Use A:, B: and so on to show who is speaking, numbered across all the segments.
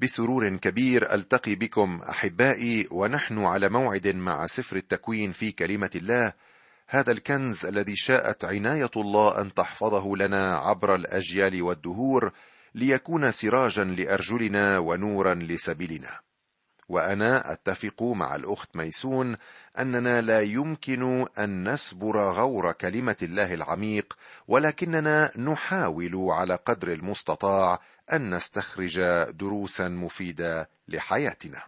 A: بسرور كبير ألتقي بكم أحبائي ونحن على موعد مع سفر التكوين في كلمة الله. هذا الكنز الذي شاءت عناية الله أن تحفظه لنا عبر الأجيال والدهور ليكون سراجا لأرجلنا ونورا لسبيلنا. وأنا أتفق مع الأخت ميسون أننا لا يمكن أن نسبر غور كلمة الله العميق ولكننا نحاول على قدر المستطاع أن نستخرج دروسا مفيدة لحياتنا.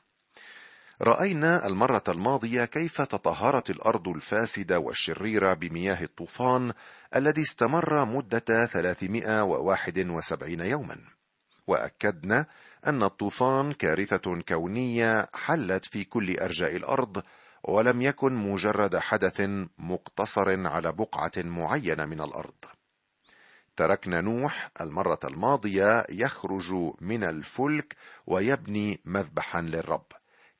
A: رأينا المرة الماضية كيف تطهرت الأرض الفاسدة والشريرة بمياه الطوفان الذي استمر مدة 371 يوما. وأكدنا أن الطوفان كارثة كونية حلت في كل أرجاء الأرض ولم يكن مجرد حدث مقتصر على بقعة معينة من الأرض. تركنا نوح المرة الماضية يخرج من الفلك ويبني مذبحا للرب.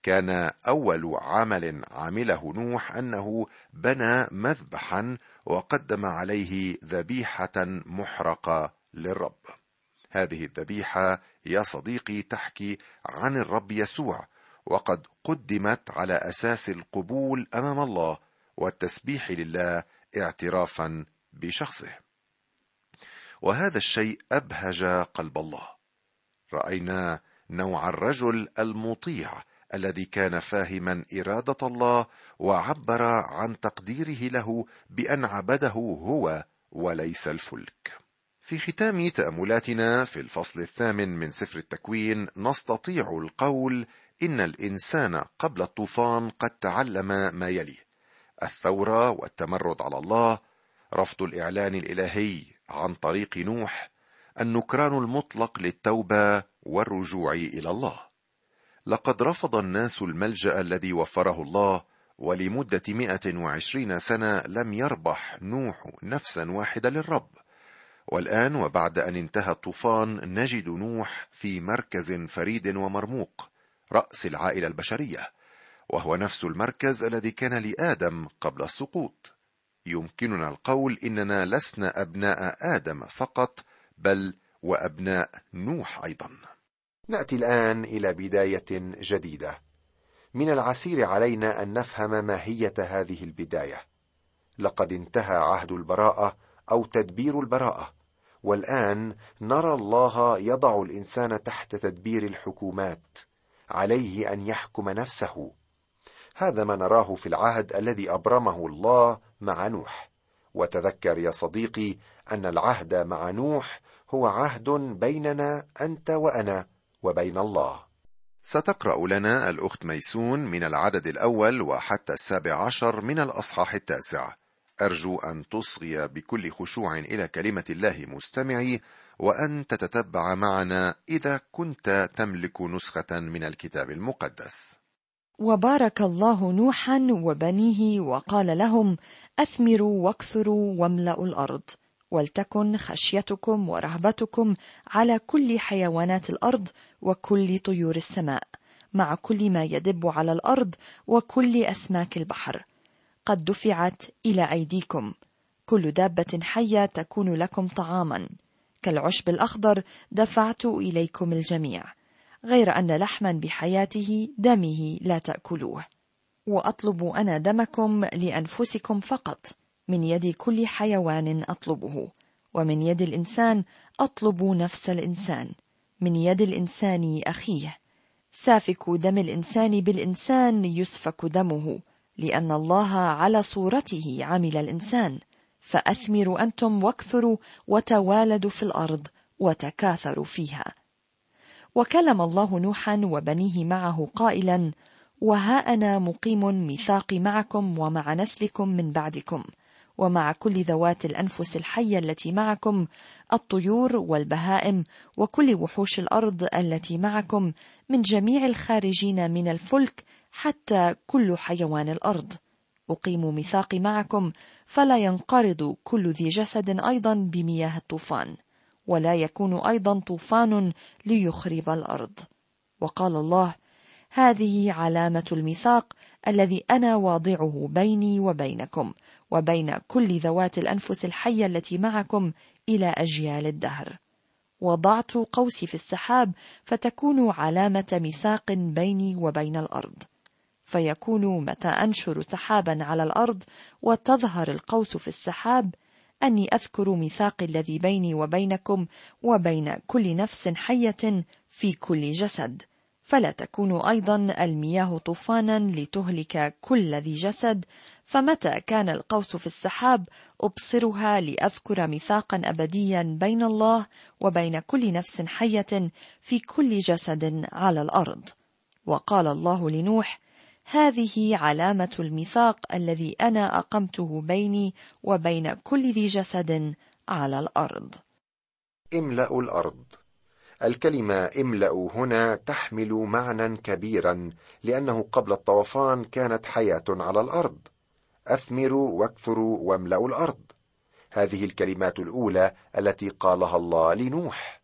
A: كان أول عمل عمله نوح أنه بنى مذبحا وقدم عليه ذبيحة محرقة للرب. هذه الذبيحة يا صديقي تحكي عن الرب يسوع وقد قدمت على أساس القبول أمام الله والتسبيح لله اعترافا بشخصه. وهذا الشيء أبهج قلب الله. رأينا نوع الرجل المطيع الذي كان فاهما إرادة الله وعبر عن تقديره له بأن عبده هو وليس الفلك. في ختام تأملاتنا في الفصل الثامن من سفر التكوين نستطيع القول إن الإنسان قبل الطوفان قد تعلم ما يلي الثورة والتمرد على الله رفض الإعلان الإلهي عن طريق نوح النكران المطلق للتوبة والرجوع إلى الله. لقد رفض الناس الملجأ الذي وفره الله ولمدة 120 سنة لم يربح نوح نفسا واحدة للرب. والآن وبعد أن انتهى الطوفان نجد نوح في مركز فريد ومرموق رأس العائلة البشرية وهو نفس المركز الذي كان لآدم قبل السقوط. يمكننا القول إننا لسنا أبناء آدم فقط بل وأبناء نوح أيضا.
B: نأتي الآن إلى بداية جديدة. من العسير علينا أن نفهم ماهية هذه البداية. لقد انتهى عهد البراءة أو تدبير البراءة والآن نرى الله يضع الإنسان تحت تدبير الحكومات عليه أن يحكم نفسه. هذا ما نراه في العهد الذي أبرمه الله مع نوح. وتذكر يا صديقي أن العهد مع نوح هو عهد بيننا أنت وأنا وبين الله.
A: ستقرأ لنا الأخت ميسون من العدد الأول وحتى السابع عشر من الأصحاح التاسع. أرجو أن تصغي بكل خشوع إلى كلمة الله مستمعي وأن تتتبع معنا إذا كنت تملك نسخة من الكتاب المقدس.
C: وبارك الله نوحا وبنيه وقال لهم أثمروا واكثروا واملأوا الأرض ولتكن خشيتكم ورهبتكم على كل حيوانات الأرض وكل طيور السماء مع كل ما يدب على الأرض وكل أسماك البحر. قد دفعت إلى أيديكم كل دابة حية تكون لكم طعاما. كالعشب الأخضر دفعت إليكم الجميع. غير أن لحما بحياته دمه لا تأكلوه. وأطلب أنا دمكم لأنفسكم فقط. من يد كل حيوان أطلبه. ومن يد الإنسان أطلب نفس الإنسان. من يد الإنسان أخيه. سافك دم الإنسان بالإنسان يسفك دمه. لأن الله على صورته عمل الإنسان. فأثمروا أنتم واكثروا وتوالدوا في الأرض وتكاثروا فيها. وكلم الله نوحا وبنيه معه قائلا وها أنا مقيم ميثاقي معكم ومع نسلكم من بعدكم ومع كل ذوات الأنفس الحية التي معكم الطيور والبهائم وكل وحوش الأرض التي معكم من جميع الخارجين من الفلك حتى كل حيوان الأرض. أقيم ميثاقي معكم فلا ينقرض كل ذي جسد أيضا بمياه الطوفان. ولا يكون أيضا طوفان ليخرب الأرض. وقال الله هذه علامة الميثاق الذي أنا واضعه بيني وبينكم وبين كل ذوات الأنفس الحية التي معكم إلى أجيال الدهر. وضعت قوسي في السحاب فتكون علامة ميثاق بيني وبين الأرض. فيكون متى أنشر سحابا على الأرض وتظهر القوس في السحاب أني أذكر ميثاقي الذي بيني وبينكم وبين كل نفس حية في كل جسد. فلا تكون أيضا المياه طوفانا لتهلك كل ذي جسد. فمتى كان القوس في السحاب؟ أبصرها لأذكر ميثاقا أبديا بين الله وبين كل نفس حية في كل جسد على الأرض. وقال الله لنوح هذه علامة الميثاق الذي أنا أقمته بيني وبين كل ذي جسد على الأرض.
A: املأ الأرض. الكلمة املأ هنا تحمل معنى كبيرا لأنه قبل الطوفان كانت حياة على الأرض. أثمروا واكثروا واملأوا الأرض. هذه الكلمات الأولى التي قالها الله لنوح.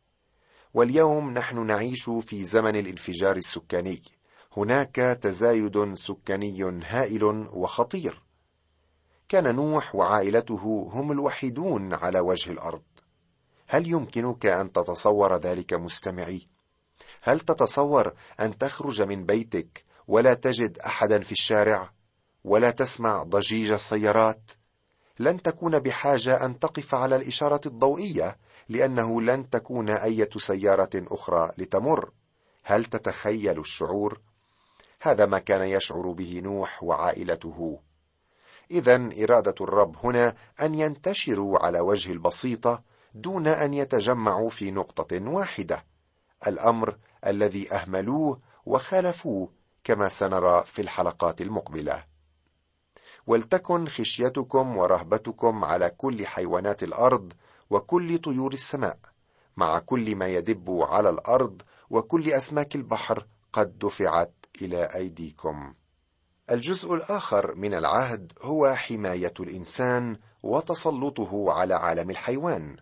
A: واليوم نحن نعيش في زمن الانفجار السكاني. هناك تزايد سكاني هائل وخطير. كان نوح وعائلته هم الوحيدون على وجه الأرض. هل يمكنك أن تتصور ذلك مستمعي؟ هل تتصور أن تخرج من بيتك ولا تجد أحدا في الشارع ولا تسمع ضجيج السيارات؟ لن تكون بحاجة أن تقف على الإشارة الضوئية لأنه لن تكون أية سيارة أخرى لتمر. هل تتخيل الشعور؟ هذا ما كان يشعر به نوح وعائلته. اذا إرادة الرب هنا أن ينتشروا على وجه البسيطة دون أن يتجمعوا في نقطة واحدة الأمر الذي أهملوه وخالفوه كما سنرى في الحلقات المقبلة. ولتكن خشيتكم ورهبتكم على كل حيوانات الأرض وكل طيور السماء مع كل ما يدب على الأرض وكل أسماك البحر قد دفعت إلى أيديكم. الجزء الآخر من العهد هو حماية الإنسان وتسلطه على عالم الحيوان.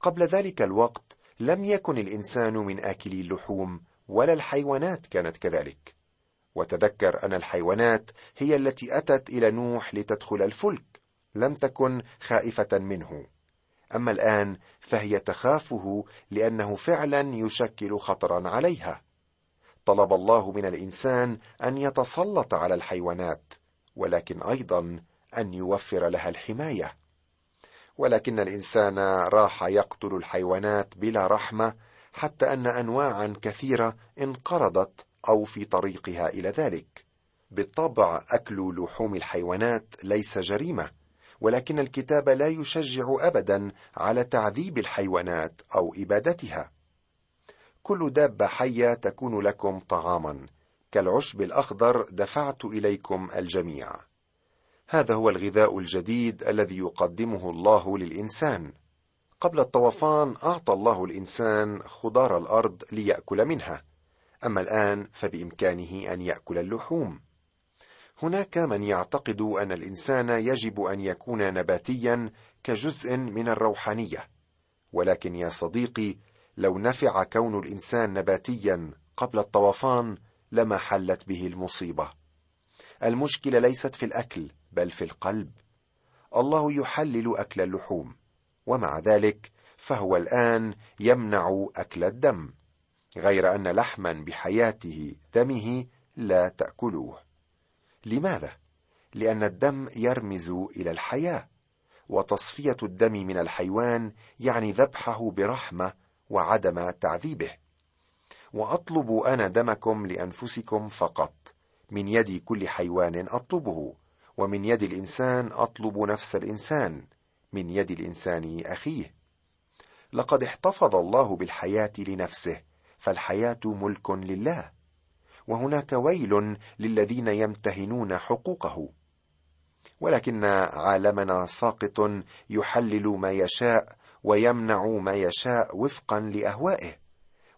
A: قبل ذلك الوقت لم يكن الإنسان من اكلي اللحوم ولا الحيوانات كانت كذلك. وتذكر أن الحيوانات هي التي أتت إلى نوح لتدخل الفلك لم تكن خائفة منه. أما الآن فهي تخافه لأنه فعلا يشكل خطرا عليها. طلب الله من الإنسان أن يتسلط على الحيوانات ولكن أيضا أن يوفر لها الحماية. ولكن الإنسان راح يقتل الحيوانات بلا رحمة حتى أن انواعا كثيرة انقرضت أو في طريقها إلى ذلك. بالطبع أكل لحوم الحيوانات ليس جريمة ولكن الكتاب لا يشجع ابدا على تعذيب الحيوانات أو إبادتها. كل دابة حية تكون لكم طعاما. كالعشب الأخضر دفعت إليكم الجميع. هذا هو الغذاء الجديد الذي يقدمه الله للإنسان. قبل الطوفان أعطى الله الإنسان خضار الأرض ليأكل منها. أما الآن فبإمكانه أن يأكل اللحوم. هناك من يعتقد أن الإنسان يجب أن يكون نباتيا كجزء من الروحانية. ولكن يا صديقي لو نفع كون الإنسان نباتيا قبل الطوفان لما حلت به المصيبة. المشكلة ليست في الأكل بل في القلب. الله يحلل أكل اللحوم ومع ذلك فهو الآن يمنع أكل الدم غير أن لحما بحياته دمه لا تأكلوه. لماذا؟ لأن الدم يرمز إلى الحياة وتصفية الدم من الحيوان يعني ذبحه برحمة وعدم تعذيبه. وأطلب أنا دمكم لأنفسكم فقط. من يد كل حيوان أطلبه ومن يد الإنسان أطلب نفس الإنسان. من يد الإنسان أخيه. لقد احتفظ الله بالحياة لنفسه فالحياة ملك لله. وهناك ويل للذين يمتهنون حقوقه. ولكن عالمنا ساقط يحلل ما يشاء ويمنع ما يشاء وفقا لأهوائه.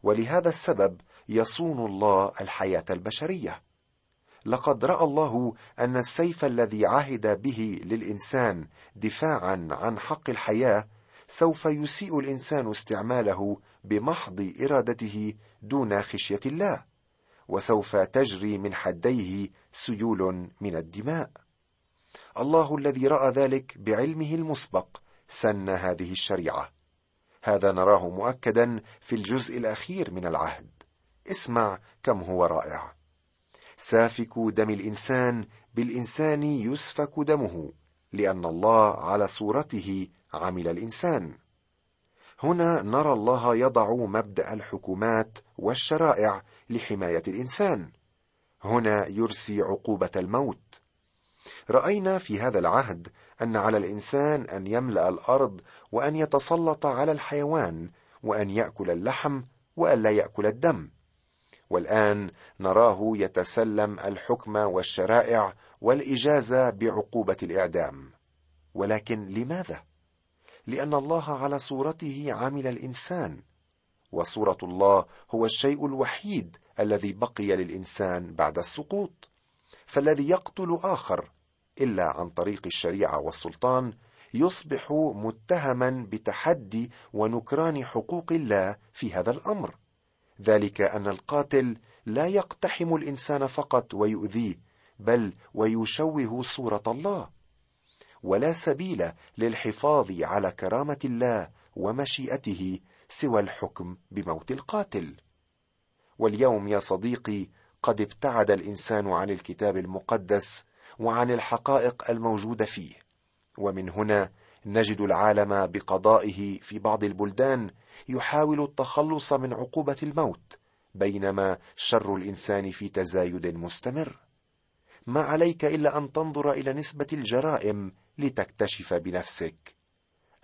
A: ولهذا السبب يصون الله الحياة البشرية. لقد رأى الله أن السيف الذي عهد به للإنسان دفاعا عن حق الحياة سوف يسيء الإنسان استعماله بمحض إرادته دون خشية الله وسوف تجري من حديه سيول من الدماء. الله الذي رأى ذلك بعلمه المسبق سن هذه الشريعة. هذا نراه مؤكدا في الجزء الأخير من العهد. اسمع كم هو رائع. سافك دم الإنسان بالإنسان يسفك دمه لأن الله على صورته عمل الإنسان. هنا نرى الله يضع مبدأ الحكومات والشرائع لحماية الإنسان. هنا يرسي عقوبة الموت. رأينا في هذا العهد أن على الإنسان أن يملأ الأرض وأن يتسلط على الحيوان وأن يأكل اللحم والا يأكل الدم. والآن نراه يتسلم الحكم والشرائع والإجازة بعقوبة الإعدام. ولكن لماذا؟ لأن الله على صورته عمل الإنسان وصورة الله هو الشيء الوحيد الذي بقي للإنسان بعد السقوط فالذي يقتل آخر إلا عن طريق الشريعة والسلطان يصبح متهما بتحدي ونكران حقوق الله في هذا الأمر. ذلك أن القاتل لا يقتحم الإنسان فقط ويؤذيه بل ويشوه صورة الله. ولا سبيل للحفاظ على كرامة الله ومشيئته سوى الحكم بموت القاتل. واليوم يا صديقي قد ابتعد الإنسان عن الكتاب المقدس وعن الحقائق الموجودة فيه. ومن هنا نجد العالم بقضائه في بعض البلدان يحاول التخلص من عقوبة الموت بينما شر الإنسان في تزايد مستمر. ما عليك إلا أن تنظر إلى نسبة الجرائم لتكتشف بنفسك.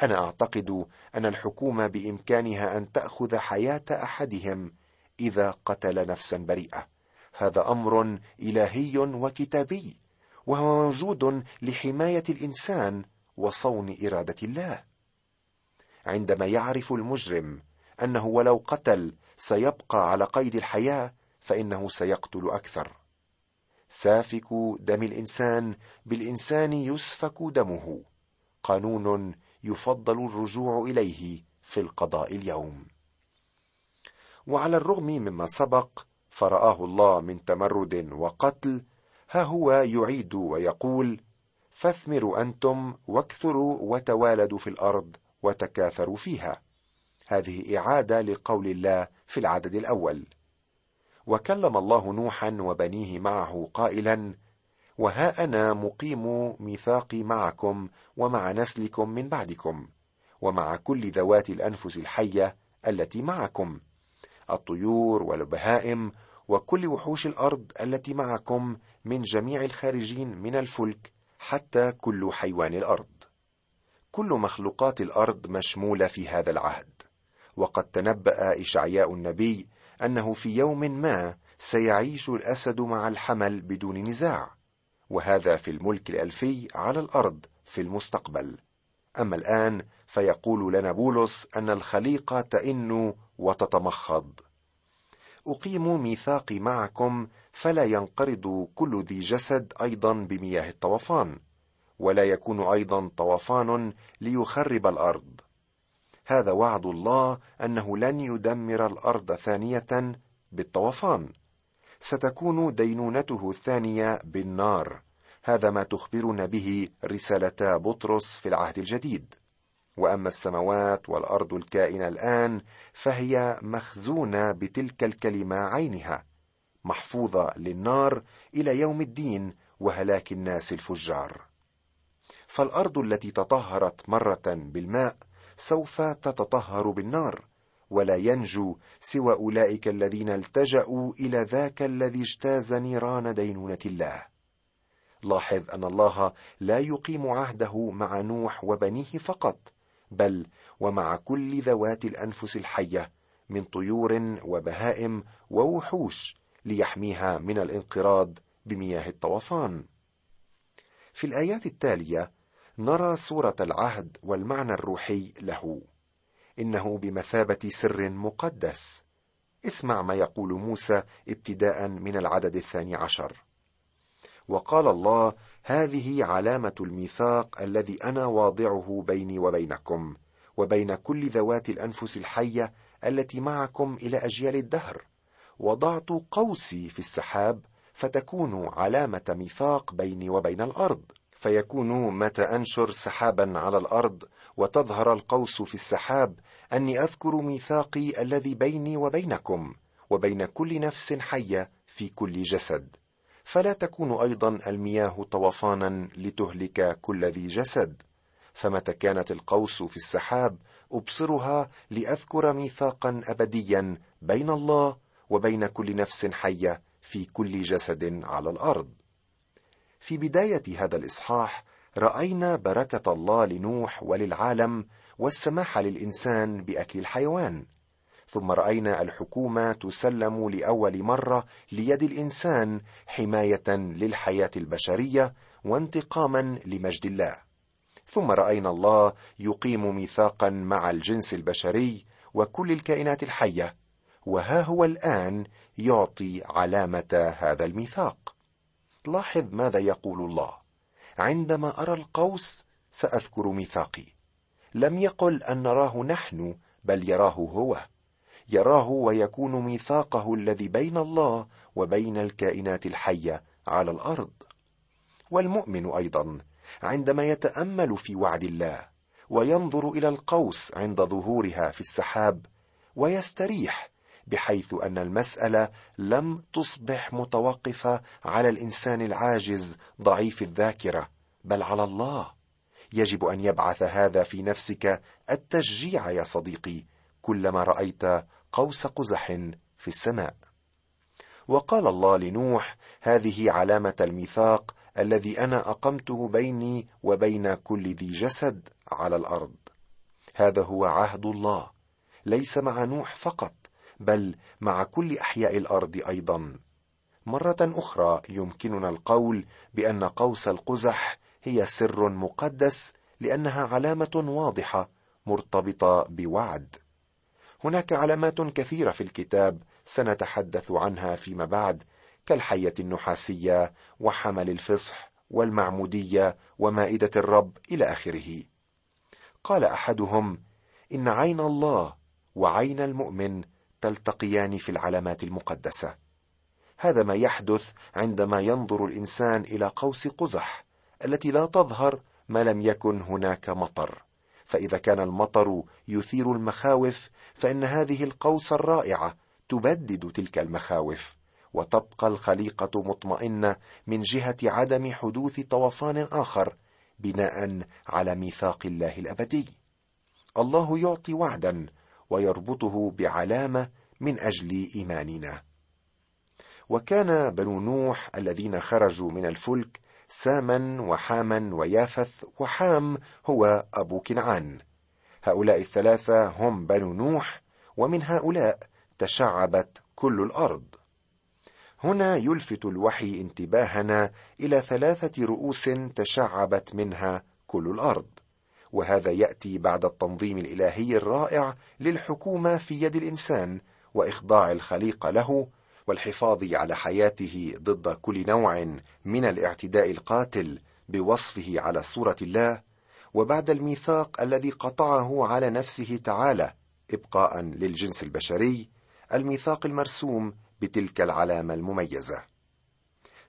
A: أنا أعتقد أن الحكومة بإمكانها أن تأخذ حياة أحدهم إذا قتل نفسا بريئة. هذا أمر إلهي وكتابي. وهو موجود لحماية الإنسان وصون إرادة الله. عندما يعرف المجرم أنه ولو قتل سيبقى على قيد الحياة فإنه سيقتل أكثر. سافك دم الإنسان بالإنسان يسفك دمه. قانون يفضل الرجوع إليه في القضاء اليوم. وعلى الرغم مما سبق فرآه الله من تمرد وقتل ها هو يعيد ويقول فاثمروا أنتم واكثروا وتوالدوا في الأرض وتكاثروا فيها. هذه إعادة لقول الله في العدد الأول. وكلم الله نوحا وبنيه معه قائلا وها أنا مقيم ميثاقي معكم ومع نسلكم من بعدكم ومع كل ذوات الأنفس الحية التي معكم الطيور والبهائم وكل وحوش الأرض التي معكم من جميع الخارجين من الفلك حتى كل حيوان الأرض. كل مخلوقات الأرض مشمولة في هذا العهد. وقد تنبأ إشعياء النبي أنه في يوم ما سيعيش الأسد مع الحمل بدون نزاع. وهذا في الملك الألفي على الأرض في المستقبل. أما الآن فيقول لنا بولس أن الخليقة تئن وتتمخض. اقيم ميثاقي معكم فلا ينقرض كل ذي جسد أيضا بمياه الطوفان ولا يكون أيضا طوفان ليخرب الأرض. هذا وعد الله أنه لن يدمر الأرض ثانية بالطوفان. ستكون دينونته الثانية بالنار. هذا ما تخبرنا به رسالتا بطرس في العهد الجديد. وأما السماوات والأرض الكائنة الآن فهي مخزونة بتلك الكلمة عينها محفوظة للنار إلى يوم الدين وهلاك الناس الفجار. فالأرض التي تطهرت مرة بالماء سوف تتطهر بالنار ولا ينجو سوى أولئك الذين التجأوا إلى ذاك الذي اجتاز نيران دينونة الله. لاحظ أن الله لا يقيم عهده مع نوح وبنيه فقط بل ومع كل ذوات الأنفس الحية من طيور وبهائم ووحوش ليحميها من الانقراض بمياه الطوفان. في الآيات التالية نرى صوره العهد والمعنى الروحي له. إنه بمثابة سر مقدس. اسمع ما يقول موسى ابتداء من العدد الثاني عشر. وقال الله هذه علامة الميثاق الذي أنا واضعه بيني وبينكم وبين كل ذوات الأنفس الحية التي معكم إلى أجيال الدهر. وضعت قوسي في السحاب فتكون علامة ميثاق بيني وبين الأرض. فيكون متى أنشر سحابا على الأرض وتظهر القوس في السحاب أني أذكر ميثاقي الذي بيني وبينكم وبين كل نفس حية في كل جسد. فلا تكون أيضا المياه طوفانا لتهلك كل ذي جسد. فمتى كانت القوس في السحاب أبصرها لأذكر ميثاقا ابديا بين الله وبين كل نفس حية في كل جسد على الأرض. في بداية هذا الإصحاح رأينا بركة الله لنوح وللعالم والسماح للإنسان بأكل الحيوان. ثم رأينا الحكومة تسلم لأول مرة ليد الإنسان حماية للحياة البشرية وانتقاما لمجد الله. ثم رأينا الله يقيم ميثاقا مع الجنس البشري وكل الكائنات الحية وها هو الآن يعطي علامة هذا الميثاق. لاحظ ماذا يقول الله. عندما أرى القوس سأذكر ميثاقي. لم يقل أن نراه نحن بل يراه هو. يراه ويكون ميثاقه الذي بين الله وبين الكائنات الحية على الأرض. والمؤمن أيضا عندما يتأمل في وعد الله وينظر إلى القوس عند ظهورها في السحاب ويستريح بحيث أن المسألة لم تصبح متوقفة على الإنسان العاجز ضعيف الذاكرة بل على الله. يجب أن يبعث هذا في نفسك التشجيع يا صديقي كلما رأيت قوس قزح في السماء. وقال الله لنوح هذه علامة الميثاق الذي أنا أقمته بيني وبين كل ذي جسد على الأرض. هذا هو عهد الله ليس مع نوح فقط بل مع كل أحياء الأرض أيضا. مرة أخرى يمكننا القول بأن قوس القزح هي سر مقدس لأنها علامة واضحة مرتبطة بوعد. هناك علامات كثيرة في الكتاب سنتحدث عنها فيما بعد كالحية النحاسية وحمل الفصح والمعمودية ومائدة الرب إلى آخره. قال أحدهم إن عين الله وعين المؤمن تلتقيان في العلامات المقدسة. هذا ما يحدث عندما ينظر الإنسان إلى قوس قزح التي لا تظهر ما لم يكن هناك مطر. فإذا كان المطر يثير المخاوف فإن هذه القوس الرائعة تبدد تلك المخاوف وتبقى الخليقة مطمئنة من جهة عدم حدوث طوفان آخر بناء على ميثاق الله الأبدي. الله يعطي وعدا ويربطه بعلامة من أجل إيماننا. وكان بنو نوح الذين خرجوا من الفلك ساما وحاما ويافث وحام هو أبو كنعان. هؤلاء الثلاثة هم بنو نوح ومن هؤلاء تشعبت كل الأرض. هنا يلفت الوحي انتباهنا إلى ثلاثة رؤوس تشعبت منها كل الأرض. وهذا يأتي بعد التنظيم الإلهي الرائع للحكومة في يد الإنسان وإخضاع الخليقه له والحفاظ على حياته ضد كل نوع من الاعتداء القاتل بوصفه على صورة الله وبعد الميثاق الذي قطعه على نفسه تعالى إبقاء للجنس البشري الميثاق المرسوم بتلك العلامة المميزة.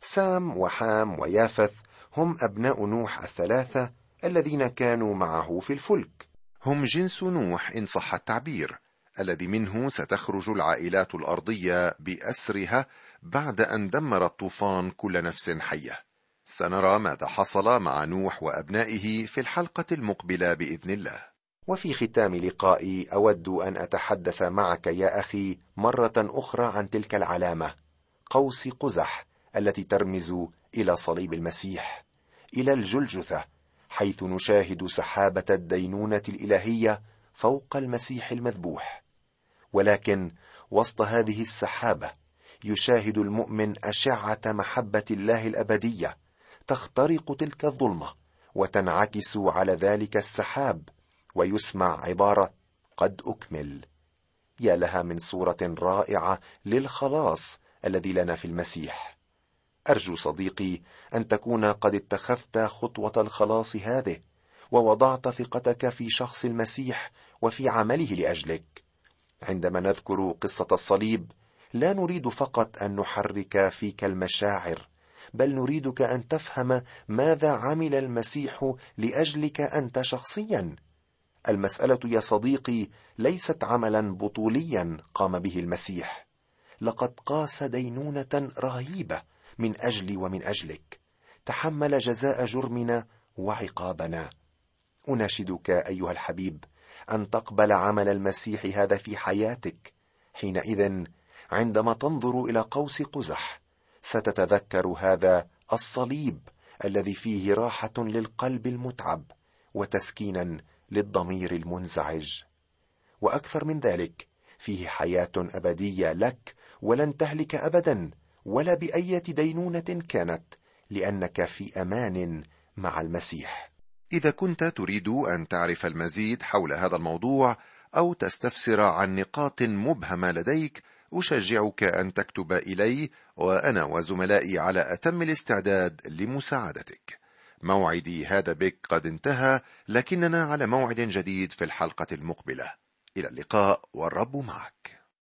A: سام وحام ويافث هم أبناء نوح الثلاثة الذين كانوا معه في الفلك.
D: هم جنس نوح إن صح التعبير. الذي منه ستخرج العائلات الأرضية بأسرها بعد أن دمر الطوفان كل نفس حية. سنرى ماذا حصل مع نوح وأبنائه في الحلقة المقبلة بإذن الله.
A: وفي ختام لقائي أود أن أتحدث معك يا أخي مرة أخرى عن تلك العلامة قوس قزح التي ترمز إلى صليب المسيح إلى الجلجثة حيث نشاهد سحابة الدينونة الإلهية فوق المسيح المذبوح. ولكن وسط هذه السحابة يشاهد المؤمن أشعة محبة الله الأبدية تخترق تلك الظلمة وتنعكس على ذلك السحاب ويسمع عبارة قد أكمل. يا لها من صورة رائعة للخلاص الذي لنا في المسيح. أرجو صديقي أن تكون قد اتخذت خطوة الخلاص هذه ووضعت ثقتك في شخص المسيح وفي عمله لأجلك. عندما نذكر قصة الصليب لا نريد فقط أن نحرك فيك المشاعر بل نريدك أن تفهم ماذا عمل المسيح لأجلك أنت شخصيا. المسألة يا صديقي ليست عملا بطوليا قام به المسيح. لقد قاس دينونة رهيبة من أجلي ومن أجلك. تحمل جزاء جرمنا وعقابنا. أناشدك أيها الحبيب أن تقبل عمل المسيح هذا في حياتك. حينئذ عندما تنظر إلى قوس قزح ستتذكر هذا الصليب الذي فيه راحة للقلب المتعب وتسكينا للضمير المنزعج. وأكثر من ذلك فيه حياة أبدية لك ولن تهلك ابدا ولا بأية دينونة كانت لأنك في أمان مع المسيح.
D: إذا كنت تريد أن تعرف المزيد حول هذا الموضوع أو تستفسر عن نقاط مبهمة لديك أشجعك أن تكتب إلي وأنا وزملائي على أتم الاستعداد لمساعدتك. موعدي هذا بك قد انتهى لكننا على موعد جديد في الحلقة المقبلة. إلى اللقاء والرب معك.